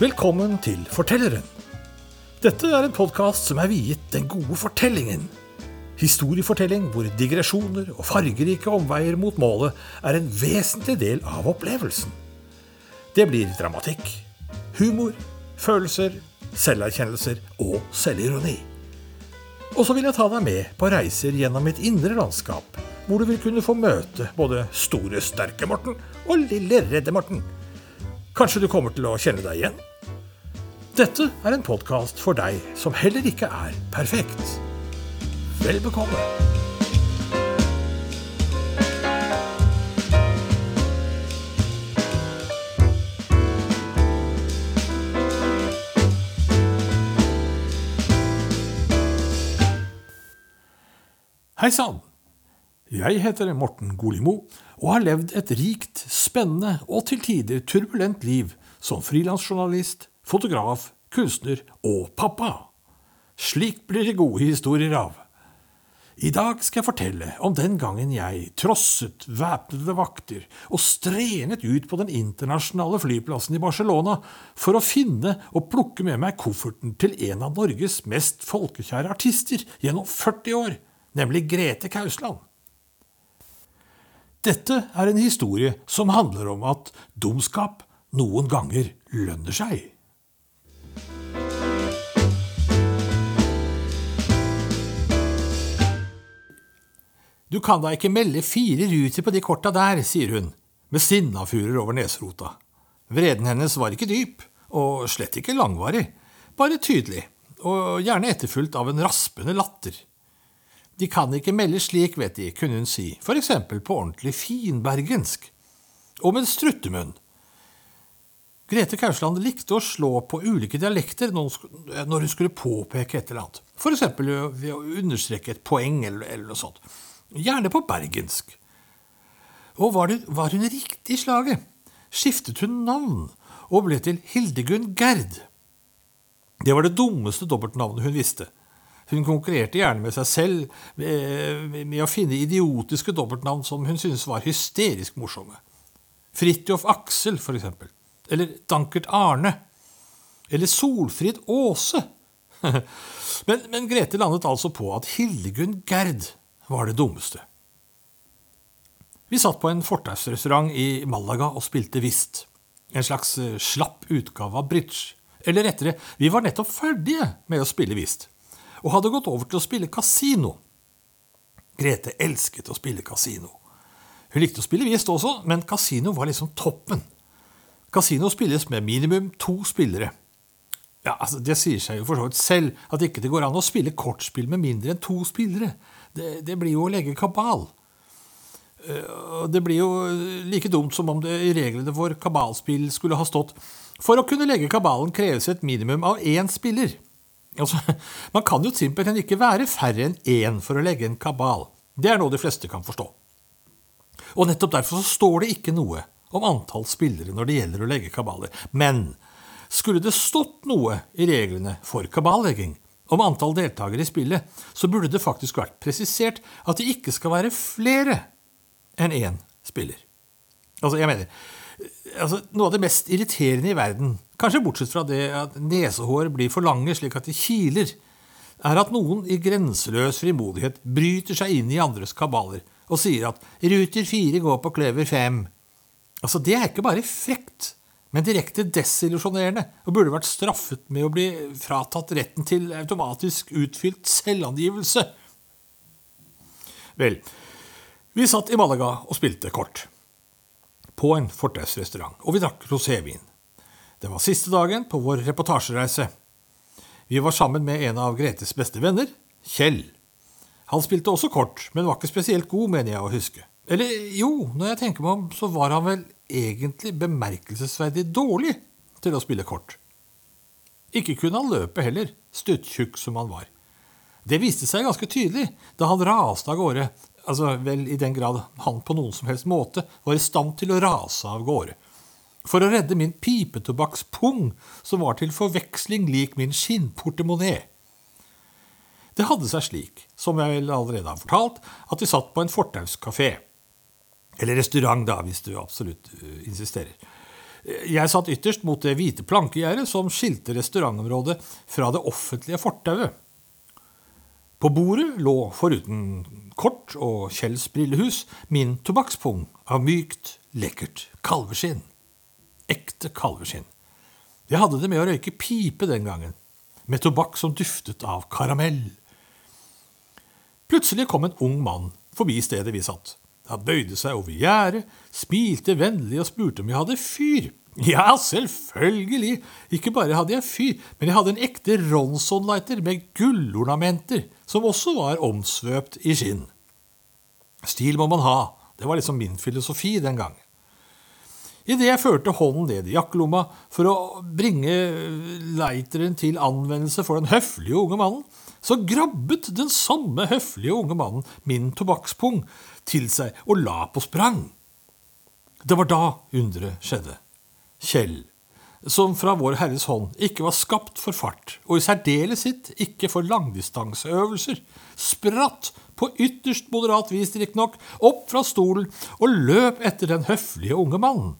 Velkommen til Fortelleren. Dette er en podkast som er viet den gode fortellingen. Historiefortelling hvor digresjoner og fargerike omveier mot målet er en vesentlig del av opplevelsen. Det blir dramatikk, humor, følelser, selverkjennelser og selvironi. Og så vil jeg ta deg med på reiser gjennom mitt indre landskap, hvor du vil kunne få møte både store, sterke Morten og lille, redde Morten. Kanskje du kommer til å kjenne deg igjen? Dette er en podkast for deg som heller ikke er perfekt. Vel bekomme. Hei sann! Jeg heter Morten Golimo og har levd et rikt, spennende og til tider turbulent liv som frilansjournalist, fotograf, kunstner og pappa. Slik blir det gode historier av. I dag skal jeg fortelle om den gangen jeg trosset væpnede vakter og strenet ut på den internasjonale flyplassen i Barcelona for å finne og plukke med meg kofferten til en av Norges mest folkekjære artister gjennom 40 år, nemlig Grete Kausland. Dette er en historie som handler om at dumskap noen ganger lønner seg. Du kan da ikke melde fire ruter på de korta der, sier hun, med sinnafurer over nesrota. Vreden hennes var ikke dyp, og slett ikke langvarig, bare tydelig, og gjerne etterfulgt av en raspende latter. De kan ikke melde slik, vet de, kunne hun si, for eksempel på ordentlig finbergensk, og med struttemunn. Grete Kausland likte å slå på ulike dialekter når hun skulle påpeke et eller annet, for eksempel ved å understreke et poeng eller, eller noe sånt gjerne på bergensk. Og var, det, var hun riktig i slaget, skiftet hun navn og ble til Hildegunn Gerd. Det var det dummeste dobbeltnavnet hun visste. Hun konkurrerte gjerne med seg selv med, med å finne idiotiske dobbeltnavn som hun syntes var hysterisk morsomme. Fridtjof Aksel, for eksempel. Eller Dankert Arne. Eller Solfrid Aase. men, men Grete landet altså på at Hildegunn Gerd var det dummeste. Vi satt på en fortausrestaurant i Malaga og spilte whist. En slags eh, slapp utgave av bridge. Eller rettere, vi var nettopp ferdige med å spille whist, og hadde gått over til å spille kasino. Grete elsket å spille kasino. Hun likte å spille whist også, men kasino var liksom toppen. Kasino spilles med minimum to spillere. Ja, altså, Det sier seg jo for så vidt selv at ikke det går an å spille kortspill med mindre enn to spillere det, det blir jo å legge kabal. Eh, det blir jo like dumt som om det i reglene for kabalspill skulle ha stått For å kunne legge kabalen kreves et minimum av én spiller. Altså, man kan jo simpelthen ikke være færre enn én for å legge en kabal. Det er noe de fleste kan forstå. Og nettopp derfor så står det ikke noe om antall spillere når det gjelder å legge kabaler. Men skulle det stått noe i reglene for kaballegging, om antall deltakere i spillet, så burde det faktisk vært presisert at det ikke skal være flere enn én spiller. Altså, jeg mener altså, Noe av det mest irriterende i verden, kanskje bortsett fra det at nesehår blir for lange slik at de kiler, er at noen i grenseløs frimodighet bryter seg inn i andres kabaler og sier at ruter fire går på kløver fem. Altså, det er ikke bare frekt men direkte desillusjonerende og burde vært straffet med å bli fratatt retten til automatisk utfylt selvangivelse. Vel, vi satt i Malaga og spilte kort. På en fortausrestaurant, og vi drakk rosévin. Det var siste dagen på vår reportasjereise. Vi var sammen med en av Gretes beste venner, Kjell. Han spilte også kort, men var ikke spesielt god, mener jeg å huske. Eller jo, når jeg tenker meg om, så var han vel egentlig bemerkelsesverdig dårlig til å spille kort. Ikke kunne han løpe heller, stuttjukk som han var. Det viste seg ganske tydelig da han raste av gårde, altså vel i den grad han på noen som helst måte var i stand til å rase av gårde. For å redde min pipetobakkspung, som var til forveksling lik min skinnportemonee. Det hadde seg slik, som jeg vel allerede har fortalt, at vi satt på en fortauskafé. Eller restaurant, da, hvis du absolutt uh, insisterer. Jeg satt ytterst mot det hvite plankegjerdet som skilte restaurantområdet fra det offentlige fortauet. På bordet lå, foruten kort og Kjells brillehus, min tobakkspung av mykt, lekkert kalveskinn. Ekte kalveskinn. Jeg hadde det med å røyke pipe den gangen, med tobakk som duftet av karamell. Plutselig kom en ung mann forbi stedet vi satt. Han bøyde seg over gjerdet, smilte vennlig og spurte om jeg hadde fyr. Ja, selvfølgelig, ikke bare hadde jeg fyr, men jeg hadde en ekte Ronson-lighter med gullornamenter, som også var omsvøpt i skinn. Stil må man ha, det var liksom min filosofi den gangen. Idet jeg førte hånden ned i jakkelomma for å bringe lighteren til anvendelse for den høflige unge mannen, så grabbet den samme høflige unge mannen min tobakkspung til seg og la på sprang. Det var da underet skjedde. Kjell, som fra Vår Herres hånd ikke var skapt for fart, og i særdeleshet ikke for langdistanseøvelser, spratt, på ytterst moderat vis riktignok, opp fra stolen og løp etter den høflige unge mannen.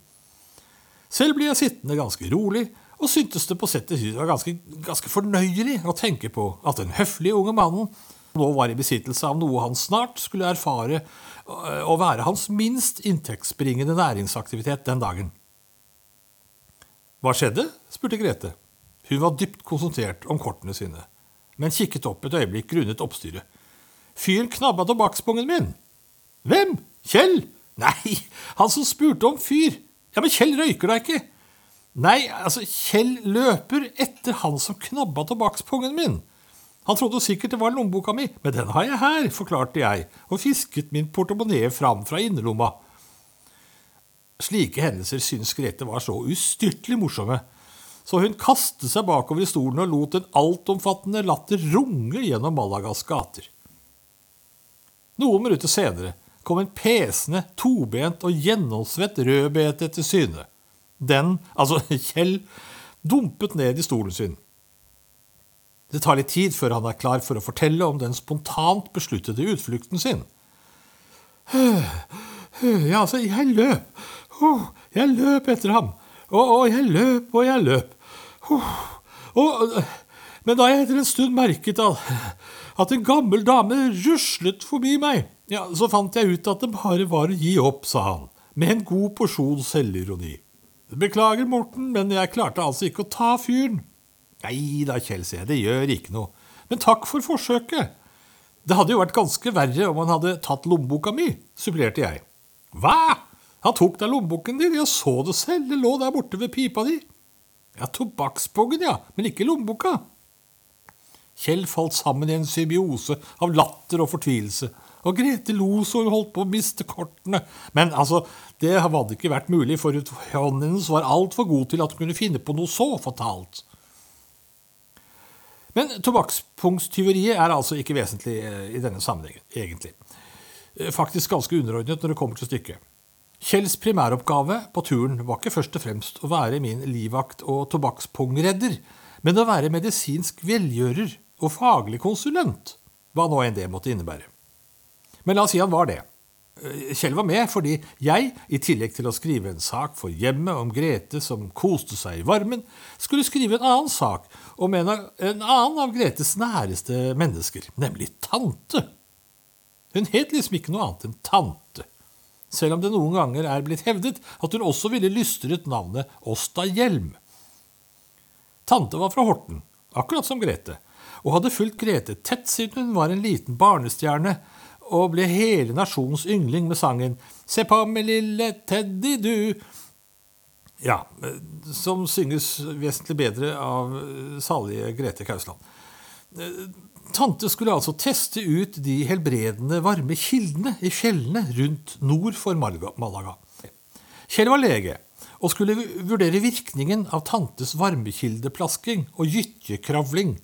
Selv ble jeg sittende ganske rolig og syntes det på sett og vis var ganske, ganske fornøyelig å tenke på at den høflige unge mannen nå var i besittelse av noe han snart skulle erfare å være hans minst inntektsbringende næringsaktivitet den dagen. Hva skjedde? spurte Grete. Hun var dypt konsentrert om kortene sine, men kikket opp et øyeblikk grunnet oppstyret. Fyren knabba tobakkspungen min. Hvem? Kjell? Nei, han som spurte om fyr. Ja, men Kjell røyker da ikke. Nei, altså, Kjell løper etter han som knabba tobakkspungen min. Han trodde sikkert det var lommeboka mi, men den har jeg her, forklarte jeg, og fisket min portemonee fram fra innerlomma. Slike hendelser syntes Grete var så ustyrtelig morsomme, så hun kastet seg bakover i stolen og lot en altomfattende latter runge gjennom Malagas gater. Noen minutter senere kom en pesende, tobent og gjennomsvett rødbete til syne. Den, altså Kjell, dumpet ned i stolen sin. Det tar litt tid før han er klar for å fortelle om den spontant besluttede utflukten sin. Ja, altså, jeg løp. Oh, jeg løp etter ham. Og, og, jeg løp og jeg løp. Oh, men da jeg etter en stund merket at, en gammel dame ruslet forbi meg, ja, så fant jeg ut at det bare var å gi opp, sa han, med en god porsjon selvironi. Beklager, Morten, men jeg klarte altså ikke å ta fyren. Nei da, jeg, det gjør ikke noe. Men takk for forsøket. Det hadde jo vært ganske verre om han hadde tatt lommeboka mi, supplerte jeg. Hva? Han tok deg lommeboken din, jeg så det selv, det lå der borte ved pipa di. Ja, tobakkspungen, ja, men ikke lommeboka. Kjell falt sammen i en symbiose av latter og fortvilelse, og Grete lo så hun holdt på å miste kortene. Men altså, det hadde ikke vært mulig, for hånden hennes var altfor god til at hun kunne finne på noe så fatalt. Men tobakkspunktstyveriet er altså ikke vesentlig eh, i denne sammenhengen, egentlig. Eh, faktisk ganske underordnet når det kommer til stykket. Kjells primæroppgave på turen var ikke først og fremst å være min livvakt og tobakkspungredder, men å være medisinsk velgjører og faglig konsulent, hva nå enn det måtte innebære. Men la oss si han var det. Eh, Kjell var med fordi jeg, i tillegg til å skrive en sak for hjemmet om Grete som koste seg i varmen, skulle skrive en annen sak om en, av, en annen av Gretes næreste mennesker, nemlig tante. Hun het liksom ikke noe annet enn tante selv om det noen ganger er blitt hevdet at hun også ville lystret navnet Åsta Hjelm. Tante var fra Horten, akkurat som Grete, og hadde fulgt Grete tett siden hun var en liten barnestjerne og ble hele nasjonens yngling med sangen Se på meg, lille Teddy, du. Ja, som synges vesentlig bedre av salige Grete Kausland. Tante skulle altså teste ut de helbredende, varme kildene i fjellene rundt nord for Malaga. Kjell var lege og skulle vurdere virkningen av tantes varmekildeplasking og gytjekravling.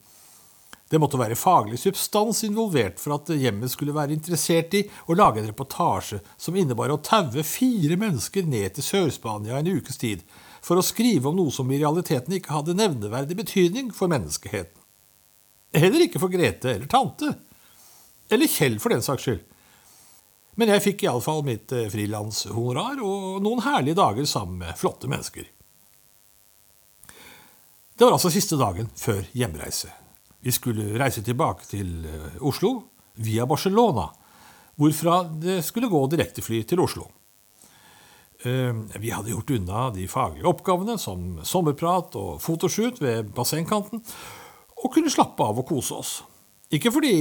Det måtte være faglig substans involvert for at hjemmet skulle være interessert i å lage en reportasje som innebar å taue fire mennesker ned til Sør-Spania en ukes tid for å skrive om noe som i realiteten ikke hadde nevneverdig betydning for menneskeheten. Heller ikke for Grete eller tante. Eller Kjell, for den saks skyld. Men jeg fikk iallfall mitt eh, frilanshonorar og noen herlige dager sammen med flotte mennesker. Det var altså siste dagen før hjemreise. Vi skulle reise tilbake til eh, Oslo via Barcelona, hvorfra det skulle gå direktefly til Oslo. Eh, vi hadde gjort unna de faglige oppgavene, som sommerprat og fotoshoot ved bassengkanten, og kunne slappe av og kose oss. Ikke fordi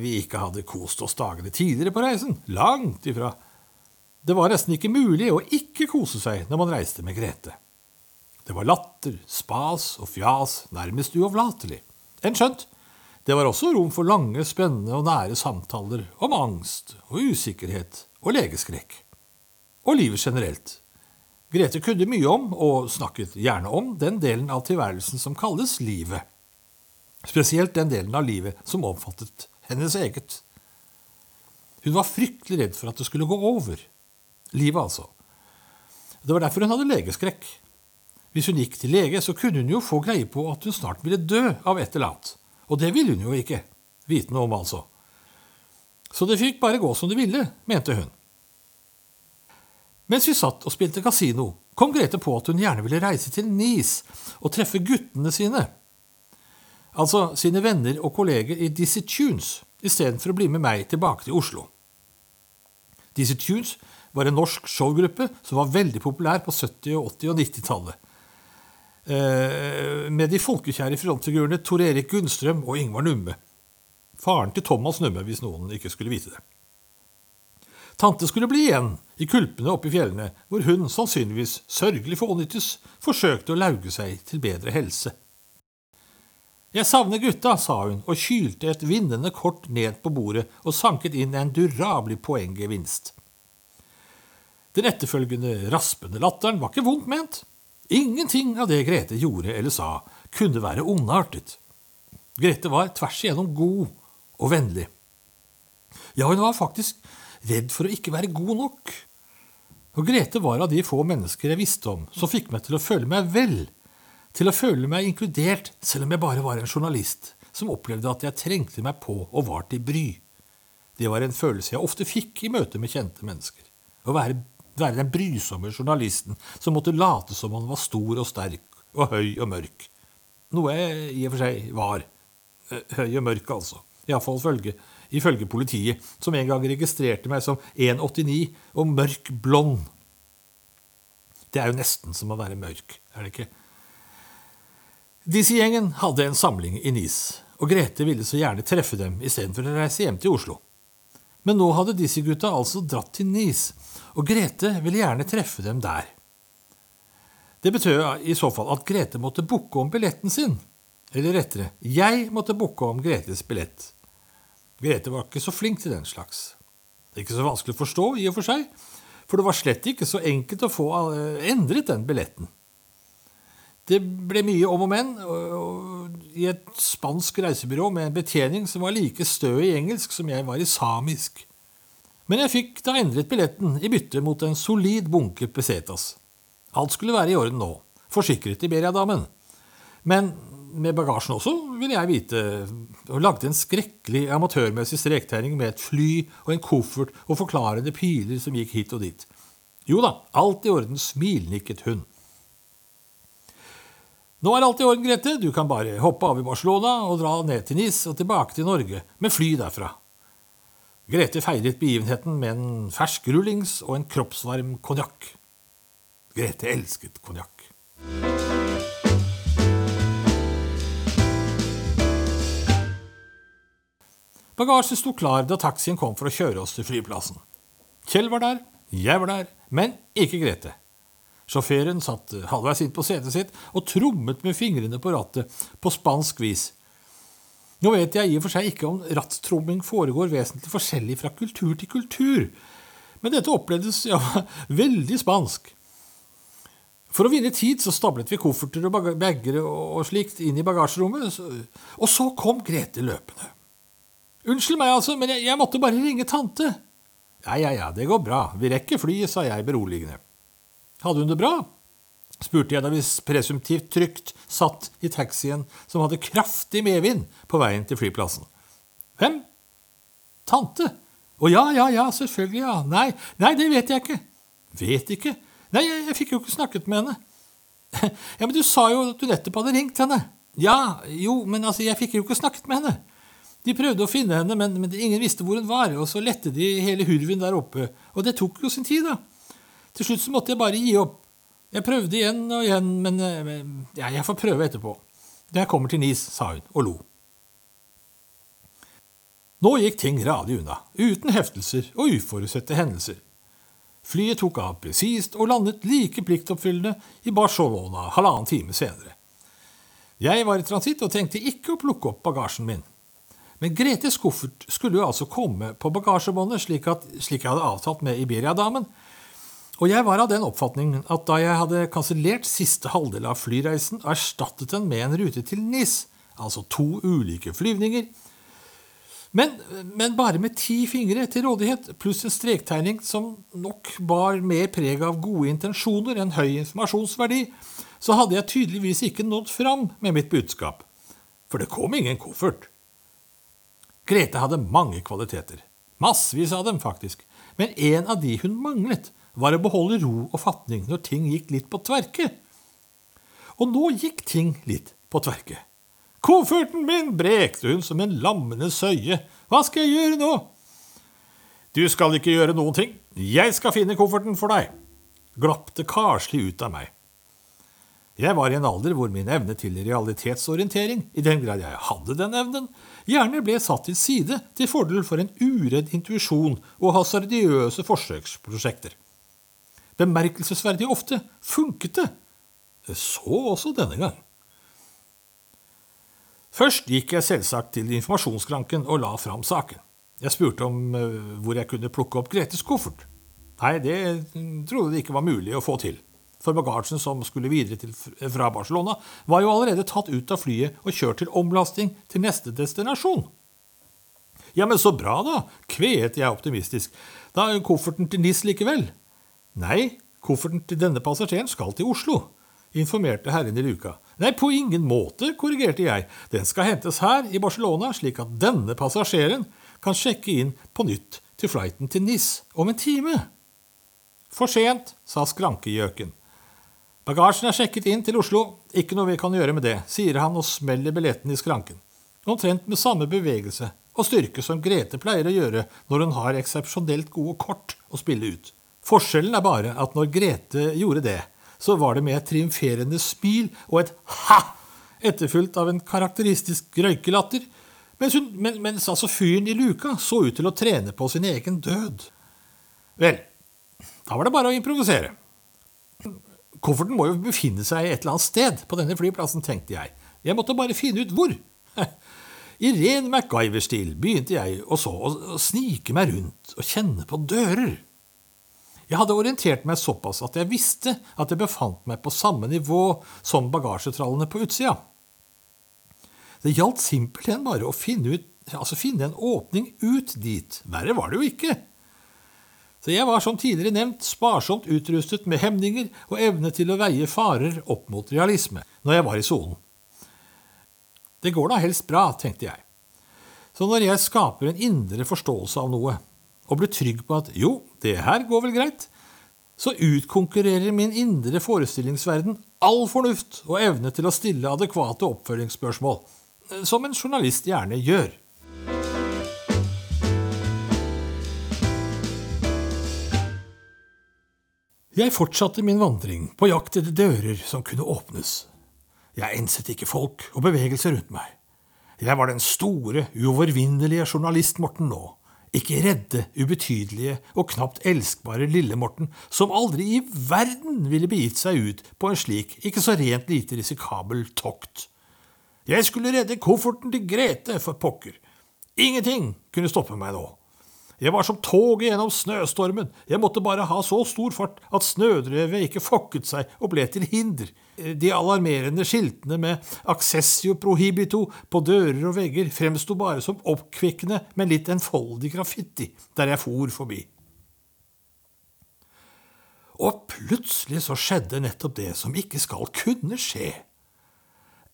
vi ikke hadde kost oss dagene tidligere på reisen, langt ifra. Det var nesten ikke mulig å ikke kose seg når man reiste med Grete. Det var latter, spas og fjas, nærmest uavlatelig. Enn skjønt, det var også rom for lange, spennende og nære samtaler om angst og usikkerhet og legeskrekk. Og livet generelt. Grete kunne mye om, og snakket gjerne om, den delen av tilværelsen som kalles livet. Spesielt den delen av livet som omfattet hennes eget. Hun var fryktelig redd for at det skulle gå over. Livet, altså. Det var derfor hun hadde legeskrekk. Hvis hun gikk til lege, så kunne hun jo få greie på at hun snart ville dø av et eller annet. Og det ville hun jo ikke vite noe om, altså. Så det fikk bare gå som det ville, mente hun. Mens vi satt og spilte kasino, kom Grete på at hun gjerne ville reise til Nice og treffe guttene sine altså sine venner og kolleger i Dizzie Tunes, istedenfor å bli med meg tilbake til Oslo. Dizzie Tunes var en norsk showgruppe som var veldig populær på 70-, 80- og 90-tallet. Eh, med de folkekjære frontfigurene Tor Erik Gunnstrøm og Ingvar Numme. Faren til Thomas Numme, hvis noen ikke skulle vite det. Tante skulle bli igjen i kulpene oppe i fjellene, hvor hun, sannsynligvis sørgelig fånyttes, forsøkte å lauge seg til bedre helse. Jeg savner gutta, sa hun og kylte et vinnende kort ned på bordet og sanket inn en durabelig poenggevinst. Den etterfølgende raspende latteren var ikke vondt ment. Ingenting av det Grete gjorde eller sa, kunne være ondartet. Grete var tvers igjennom god og vennlig. Ja, hun var faktisk redd for å ikke være god nok. Og Grete var av de få mennesker jeg visste om som fikk meg til å føle meg vel til å føle meg inkludert, selv om jeg bare var en journalist som opplevde at jeg trengte meg på og var til bry. Det var en følelse jeg ofte fikk i møte med kjente mennesker. Å være, være den brysomme journalisten som måtte late som han var stor og sterk og høy og mørk. Noe jeg i og for seg var. Eh, høy og mørk, altså. Iallfall ifølge, ifølge politiet, som en gang registrerte meg som 1,89 og mørk blond. Det er jo nesten som å være mørk, er det ikke? Disse gjengen hadde en samling i Nis, og Grete ville så gjerne treffe dem istedenfor å reise hjem til Oslo. Men nå hadde disse gutta altså dratt til Nis, og Grete ville gjerne treffe dem der. Det betød i så fall at Grete måtte booke om billetten sin. Eller rettere, jeg måtte booke om Gretes billett. Grete var ikke så flink til den slags. Det er ikke så vanskelig å forstå, i og for seg, for det var slett ikke så enkelt å få eh, endret den billetten. Det ble mye om og men i et spansk reisebyrå med en betjening som var like stø i engelsk som jeg var i samisk. Men jeg fikk da endret billetten i bytte mot en solid bunke pesetas. Alt skulle være i orden nå, forsikret Iberia-damen. Men med bagasjen også, ville jeg vite, og lagde en skrekkelig amatørmessig strektegning med et fly og en koffert og forklarende piler som gikk hit og dit. Jo da, alt i orden, smilnikket hun. Nå er alt i orden, Grete. Du kan bare hoppe av i Barcelona og dra ned til Nis og tilbake til Norge med fly derfra. Grete feiret begivenheten med en fersk rullings og en kroppsvarm konjakk. Grete elsket konjakk. Bagasjen sto klar da taxien kom for å kjøre oss til flyplassen. Kjell var der, jeg var der, men ikke Grete. Sjåføren satt halvveis inn på setet sitt og trommet med fingrene på rattet på spansk vis. Nå vet jeg i og for seg ikke om rattromming foregår vesentlig forskjellig fra kultur til kultur, men dette opplevdes ja, veldig spansk. For å vinne tid så stablet vi kofferter og bager og slikt inn i bagasjerommet, og så kom Grete løpende. Unnskyld meg, altså, men jeg, jeg måtte bare ringe tante. Ja, ja, ja, det går bra, vi rekker flyet, sa jeg beroligende. Hadde hun det bra? spurte jeg da vi presumptivt trygt satt i taxien som hadde kraftig medvind på veien til flyplassen. Hvem? Tante? Å ja, ja, ja, selvfølgelig, ja. Nei, nei, det vet jeg ikke. Vet ikke? Nei, jeg, jeg fikk jo ikke snakket med henne. Ja, men du sa jo at du nettopp hadde ringt henne. Ja, jo, men altså, jeg fikk jo ikke snakket med henne. De prøvde å finne henne, men, men ingen visste hvor hun var, og så lette de hele hurven der oppe, og det tok jo sin tid, da. Til slutt så måtte jeg bare gi opp. Jeg prøvde igjen og igjen, men ja, jeg får prøve etterpå. Når jeg kommer til Nis, sa hun og lo. Nå gikk ting radig unna, uten heftelser og uforutsette hendelser. Flyet tok av presist og landet like pliktoppfyllende i Barcelona halvannen time senere. Jeg var i transitt og tenkte ikke å plukke opp bagasjen min. Men Gretes koffert skulle jo altså komme på bagasjebåndet, slik, slik jeg hadde avtalt med Iberia-damen. Og jeg var av den oppfatning at da jeg hadde kansellert siste halvdel av flyreisen og erstattet den med en rute til NIS, altså to ulike flyvninger, men, men, bare med ti fingre til rådighet, pluss en strektegning som nok bar mer preg av gode intensjoner enn høy informasjonsverdi, så hadde jeg tydeligvis ikke nådd fram med mitt budskap. For det kom ingen koffert. Grete hadde mange kvaliteter. Massevis av dem, faktisk. Men en av de hun manglet, var å beholde ro og fatning når ting gikk litt på tverke. Og nå gikk ting litt på tverke. Kofferten min, brekte hun som en lammende søye. Hva skal jeg gjøre nå? Du skal ikke gjøre noen ting. Jeg skal finne kofferten for deg, glapte karslig ut av meg. Jeg var i en alder hvor min evne til realitetsorientering, i den grad jeg hadde den evnen, gjerne ble satt til side til fordel for en uredd intuisjon og hasardiøse forsøksprosjekter. Bemerkelsesverdig ofte funket det. Så også denne gang. Først gikk jeg selvsagt til informasjonskranken og la fram saken. Jeg spurte om eh, hvor jeg kunne plukke opp Gretes koffert. Nei, det trodde det ikke var mulig å få til for bagasjen som skulle videre til, fra Barcelona, var jo allerede tatt ut av flyet og kjørt til omlasting til neste destinasjon. Ja, men så bra, da, kveet jeg optimistisk. Da er kofferten til NIS likevel. Nei, kofferten til denne passasjeren skal til Oslo, informerte herren i luka. Nei, på ingen måte, korrigerte jeg. Den skal hentes her, i Barcelona, slik at denne passasjeren kan sjekke inn på nytt til flighten til NIS om en time. For sent, sa skrankegjøken. Bagasjen er sjekket inn til Oslo, ikke noe vi kan gjøre med det, sier han og smeller billetten i skranken. Omtrent med samme bevegelse og styrke som Grete pleier å gjøre når hun har eksepsjonelt gode kort å spille ut. Forskjellen er bare at når Grete gjorde det, så var det med et triumferende smil og et ha, etterfulgt av en karakteristisk røykelatter, mens, hun, mens altså fyren i luka så ut til å trene på sin egen død. Vel, da var det bare å improvisere. Kofferten må jo befinne seg et eller annet sted på denne flyplassen, tenkte jeg. Jeg måtte bare finne ut hvor. I ren MacGyver-stil begynte jeg og så å snike meg rundt og kjenne på dører. Jeg hadde orientert meg såpass at jeg visste at jeg befant meg på samme nivå som bagasjetrallene på utsida. Det gjaldt simpelthen bare å finne, ut, altså finne en åpning ut dit. Verre var det jo ikke. Så jeg var som tidligere nevnt sparsomt utrustet med hemninger og evne til å veie farer opp mot realisme når jeg var i sonen. Det går da helst bra, tenkte jeg. Så når jeg skaper en indre forståelse av noe, og blir trygg på at jo, det her går vel greit, så utkonkurrerer min indre forestillingsverden all fornuft og evne til å stille adekvate oppfølgingsspørsmål, som en journalist gjerne gjør. Jeg fortsatte min vandring på jakt etter dører som kunne åpnes. Jeg enset ikke folk og bevegelser rundt meg. Jeg var den store, uovervinnelige journalist Morten nå, ikke redde, ubetydelige og knapt elskbare lille Morten, som aldri i verden ville begitt seg ut på en slik ikke så rent lite risikabel tokt. Jeg skulle redde kofferten til Grete, for pokker. Ingenting kunne stoppe meg nå. Jeg var som toget gjennom snøstormen, jeg måtte bare ha så stor fart at snødrevet ikke fokket seg og ble til hinder. De alarmerende skiltene med accessio prohibito på dører og vegger fremsto bare som oppkvikkende, men litt enfoldig graffiti der jeg for forbi. Og plutselig så skjedde nettopp det som ikke skal kunne skje.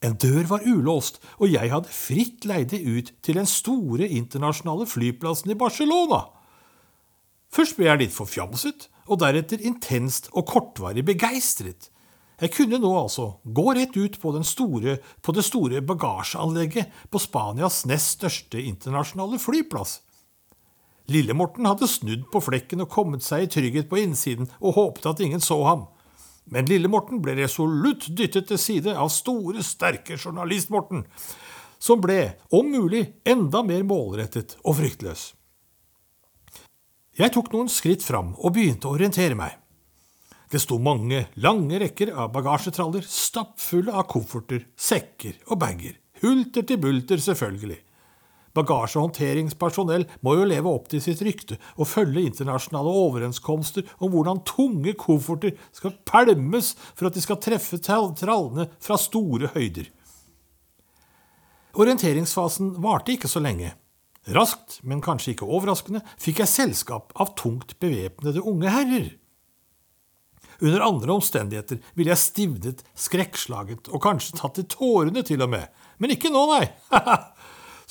En dør var ulåst, og jeg hadde fritt leide ut til den store internasjonale flyplassen i Barcelona. Først ble jeg litt forfjamset, og deretter intenst og kortvarig begeistret. Jeg kunne nå altså gå rett ut på, store, på det store bagasjeanlegget på Spanias nest største internasjonale flyplass. Lille-Morten hadde snudd på flekken og kommet seg i trygghet på innsiden og håpet at ingen så ham. Men Lille-Morten ble resolutt dyttet til side av store, sterke Journalist-Morten, som ble, om mulig, enda mer målrettet og fryktløs. Jeg tok noen skritt fram og begynte å orientere meg. Det sto mange, lange rekker av bagasjetraller stappfulle av kofferter, sekker og bager. Hulter til bulter, selvfølgelig. Bagasjehåndteringspersonell må jo leve opp til sitt rykte og følge internasjonale overenskomster om hvordan tunge kofferter skal pælmes for at de skal treffe trallene fra store høyder. Orienteringsfasen varte ikke så lenge. Raskt, men kanskje ikke overraskende, fikk jeg selskap av tungt bevæpnede unge herrer. Under andre omstendigheter ville jeg stivnet, skrekkslaget og kanskje tatt til tårene til og med, men ikke nå, nei.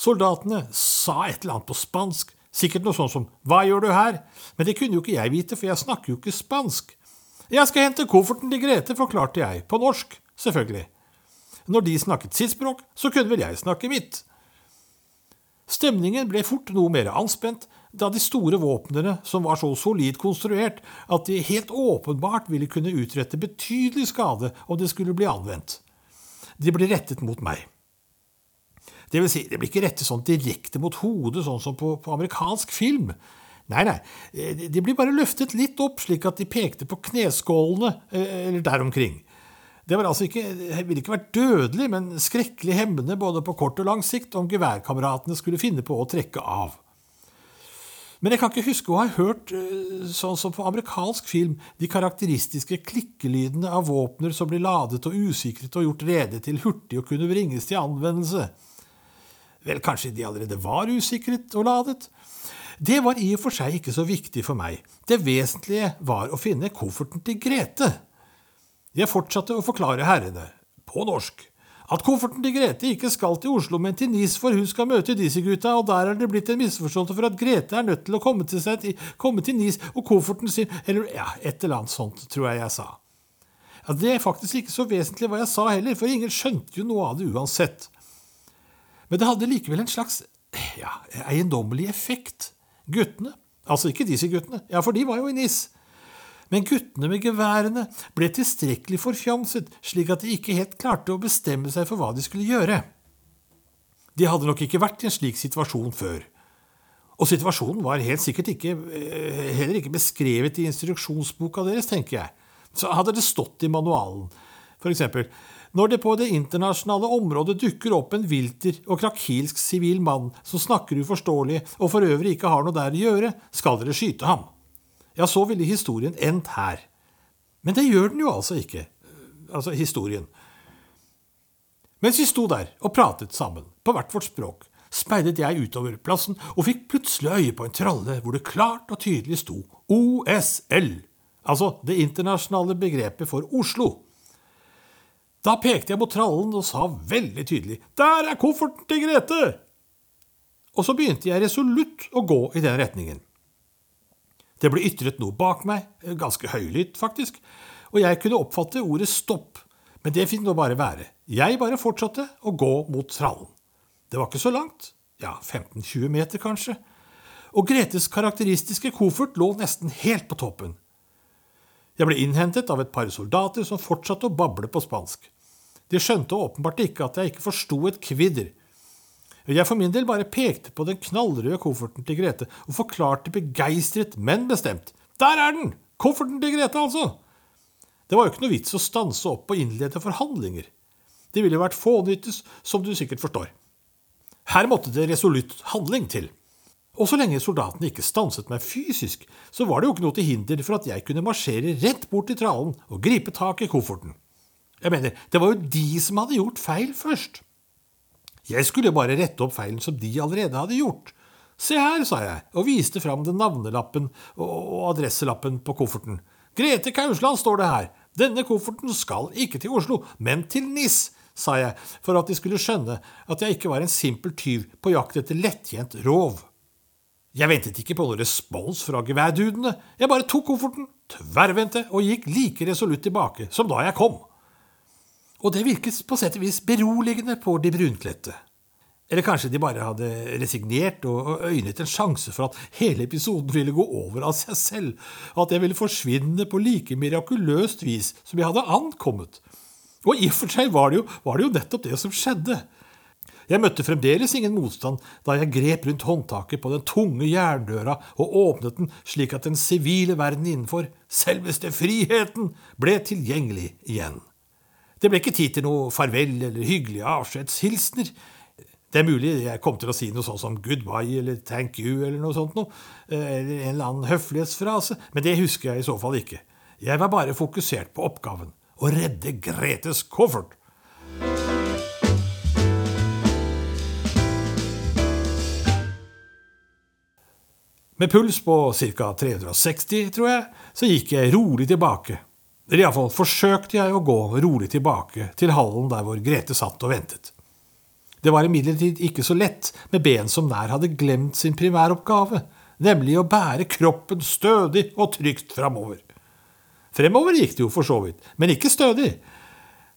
Soldatene sa et eller annet på spansk, sikkert noe sånt som Hva gjør du her? Men det kunne jo ikke jeg vite, for jeg snakker jo ikke spansk. Jeg skal hente kofferten til Grete, forklarte jeg, på norsk, selvfølgelig. Når de snakket sitt språk, så kunne vel jeg snakke mitt. Stemningen ble fort noe mer anspent, da de store våpnene, som var så solid konstruert at de helt åpenbart ville kunne utrette betydelig skade om det skulle bli anvendt. De ble rettet mot meg. Det vil si, det blir ikke rettet sånn direkte mot hodet, sånn som på, på amerikansk film. Nei, nei, de blir bare løftet litt opp, slik at de pekte på kneskålene eh, eller der omkring. Det var altså ikke, ville ikke vært dødelig, men skrekkelig hemmende både på kort og lang sikt om geværkameratene skulle finne på å trekke av. Men jeg kan ikke huske å ha hørt, eh, sånn som på amerikansk film, de karakteristiske klikkelydene av våpner som blir ladet og usikret og gjort rede til hurtig å kunne bringes til anvendelse. Vel, kanskje de allerede var usikret og ladet? Det var i og for seg ikke så viktig for meg. Det vesentlige var å finne kofferten til Grete. Jeg fortsatte å forklare herrene, på norsk, at kofferten til Grete ikke skal til Oslo, men til Nis, for hun skal møte disse gutta, og der er det blitt en misforståelse for at Grete er nødt til å komme til, seg, komme til Nis, og kofferten sin Eller ja, et eller annet sånt, tror jeg jeg sa. Ja, Det er faktisk ikke så vesentlig hva jeg sa heller, for ingen skjønte jo noe av det uansett. Men det hadde likevel en slags ja, eiendommelig effekt. Guttene, altså ikke disse guttene, ja, for de var jo i NIS. Men guttene med geværene ble tilstrekkelig forfjamset, slik at de ikke helt klarte å bestemme seg for hva de skulle gjøre. De hadde nok ikke vært i en slik situasjon før. Og situasjonen var helt sikkert ikke, eh, heller ikke beskrevet i instruksjonsboka deres, tenker jeg. Så hadde det stått i manualen, for eksempel når det på det internasjonale området dukker opp en vilter og krakilsk sivil mann som snakker uforståelig og for øvrig ikke har noe der å gjøre, skal dere skyte ham. Ja, så ville historien endt her. Men det gjør den jo altså ikke. Altså historien. Mens vi sto der og pratet sammen, på hvert vårt språk, speidet jeg utover plassen og fikk plutselig øye på en tralle hvor det klart og tydelig sto OSL, altså det internasjonale begrepet for Oslo. Da pekte jeg mot trallen og sa veldig tydelig Der er kofferten til Grete! Og så begynte jeg resolutt å gå i den retningen. Det ble ytret noe bak meg, ganske høylytt faktisk, og jeg kunne oppfatte ordet stopp, men det fikk nå bare være. Jeg bare fortsatte å gå mot trallen. Det var ikke så langt, ja, 15-20 meter kanskje, og Gretes karakteristiske koffert lå nesten helt på toppen. Jeg ble innhentet av et par soldater som fortsatte å bable på spansk. De skjønte åpenbart ikke at jeg ikke forsto et kvidder. Jeg for min del bare pekte på den knallrøde kofferten til Grete og forklarte begeistret, men bestemt. Der er den! Kofferten til Grete, altså! Det var jo ikke noe vits å stanse opp og innlede forhandlinger. Det ville vært fånyttes, som du sikkert forstår. Her måtte det resolutt handling til. Og så lenge soldatene ikke stanset meg fysisk, så var det jo ikke noe til hinder for at jeg kunne marsjere rett bort til trallen og gripe tak i kofferten. Jeg mener, det var jo de som hadde gjort feil først. Jeg skulle bare rette opp feilen som de allerede hadde gjort. Se her, sa jeg, og viste fram den navnelappen og adresselappen på kofferten. Grete Kausland står det her. Denne kofferten skal ikke til Oslo, men til NIS, sa jeg, for at de skulle skjønne at jeg ikke var en simpel tyv på jakt etter lettjent rov. Jeg ventet ikke på noen respons fra geværdudene. Jeg bare tok kofferten, tverrvendte og gikk like resolutt tilbake som da jeg kom. Og det virket på sett og vis beroligende på de brunkledte. Eller kanskje de bare hadde resignert og øynet en sjanse for at hele episoden ville gå over av seg selv, og at jeg ville forsvinne på like mirakuløst vis som jeg hadde ankommet. Og i og for seg var det jo, var det jo nettopp det som skjedde. Jeg møtte fremdeles ingen motstand da jeg grep rundt håndtaket på den tunge jerndøra og åpnet den slik at den sivile verden innenfor, selveste friheten, ble tilgjengelig igjen. Det ble ikke tid til noe farvel eller hyggelige avskjedshilsener. Det er mulig jeg kom til å si noe sånt som goodbye eller thank you eller noe sånt noe, eh, eller en eller annen høflighetsfrase, men det husker jeg i så fall ikke. Jeg var bare fokusert på oppgaven å redde Gretes koffert. Med puls på ca. 360, tror jeg, så gikk jeg rolig tilbake. Eller iallfall forsøkte jeg å gå rolig tilbake til hallen der hvor Grete satt og ventet. Det var imidlertid ikke så lett med ben som nær hadde glemt sin primæroppgave, nemlig å bære kroppen stødig og trygt framover. Fremover gikk det jo for så vidt, men ikke stødig.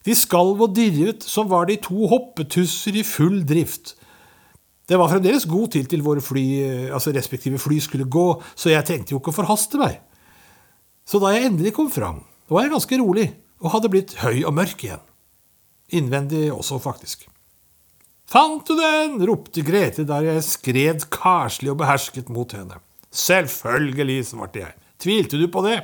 De skalv og dirret som var de to hoppetusser i full drift. Det var fremdeles god tid til våre fly, altså respektive fly skulle gå, så jeg tenkte jo ikke å forhaste meg. Så da jeg endelig kom fram, var jeg ganske rolig og hadde blitt høy og mørk igjen. Innvendig også, faktisk. Fant du den? ropte Grete der jeg skred karslig og behersket mot henne. Selvfølgelig, svarte jeg. Tvilte du på det?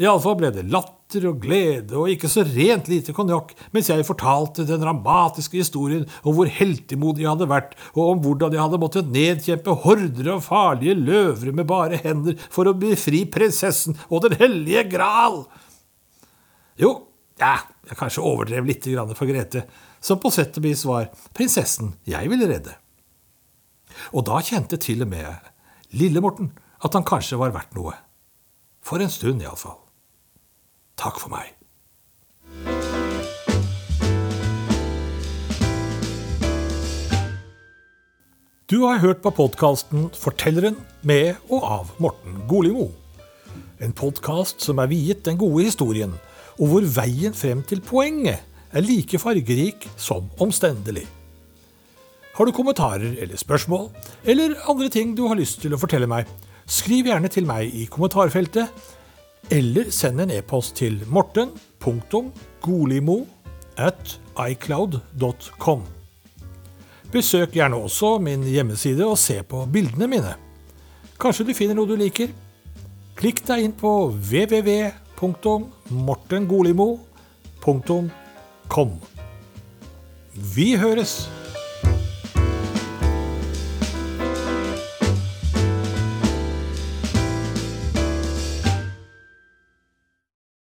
Iallfall ble det latter og glede og ikke så rent lite konjakk mens jeg fortalte den dramatiske historien om hvor heltemodig jeg hadde vært, og om hvordan jeg hadde måttet nedkjempe horder av farlige løvere med bare hender for å befri prinsessen og Den hellige gral. Jo, ja, jeg kanskje overdrev litt for Grete, som på sett og vis var prinsessen jeg ville redde. Og da kjente til og med lille Morten at han kanskje var verdt noe. For en stund, iallfall. Takk for meg. Du har hørt på podkasten Fortelleren med og av Morten Golimo. En podkast som er viet den gode historien, og hvor veien frem til poenget er like fargerik som omstendelig. Har du kommentarer eller spørsmål, eller andre ting du har lyst til å fortelle meg, skriv gjerne til meg i kommentarfeltet, eller send en e-post til morten.golimo. Besøk gjerne også min hjemmeside og se på bildene mine. Kanskje du finner noe du liker? Klikk deg inn på www.mortengolimo.com. Vi høres!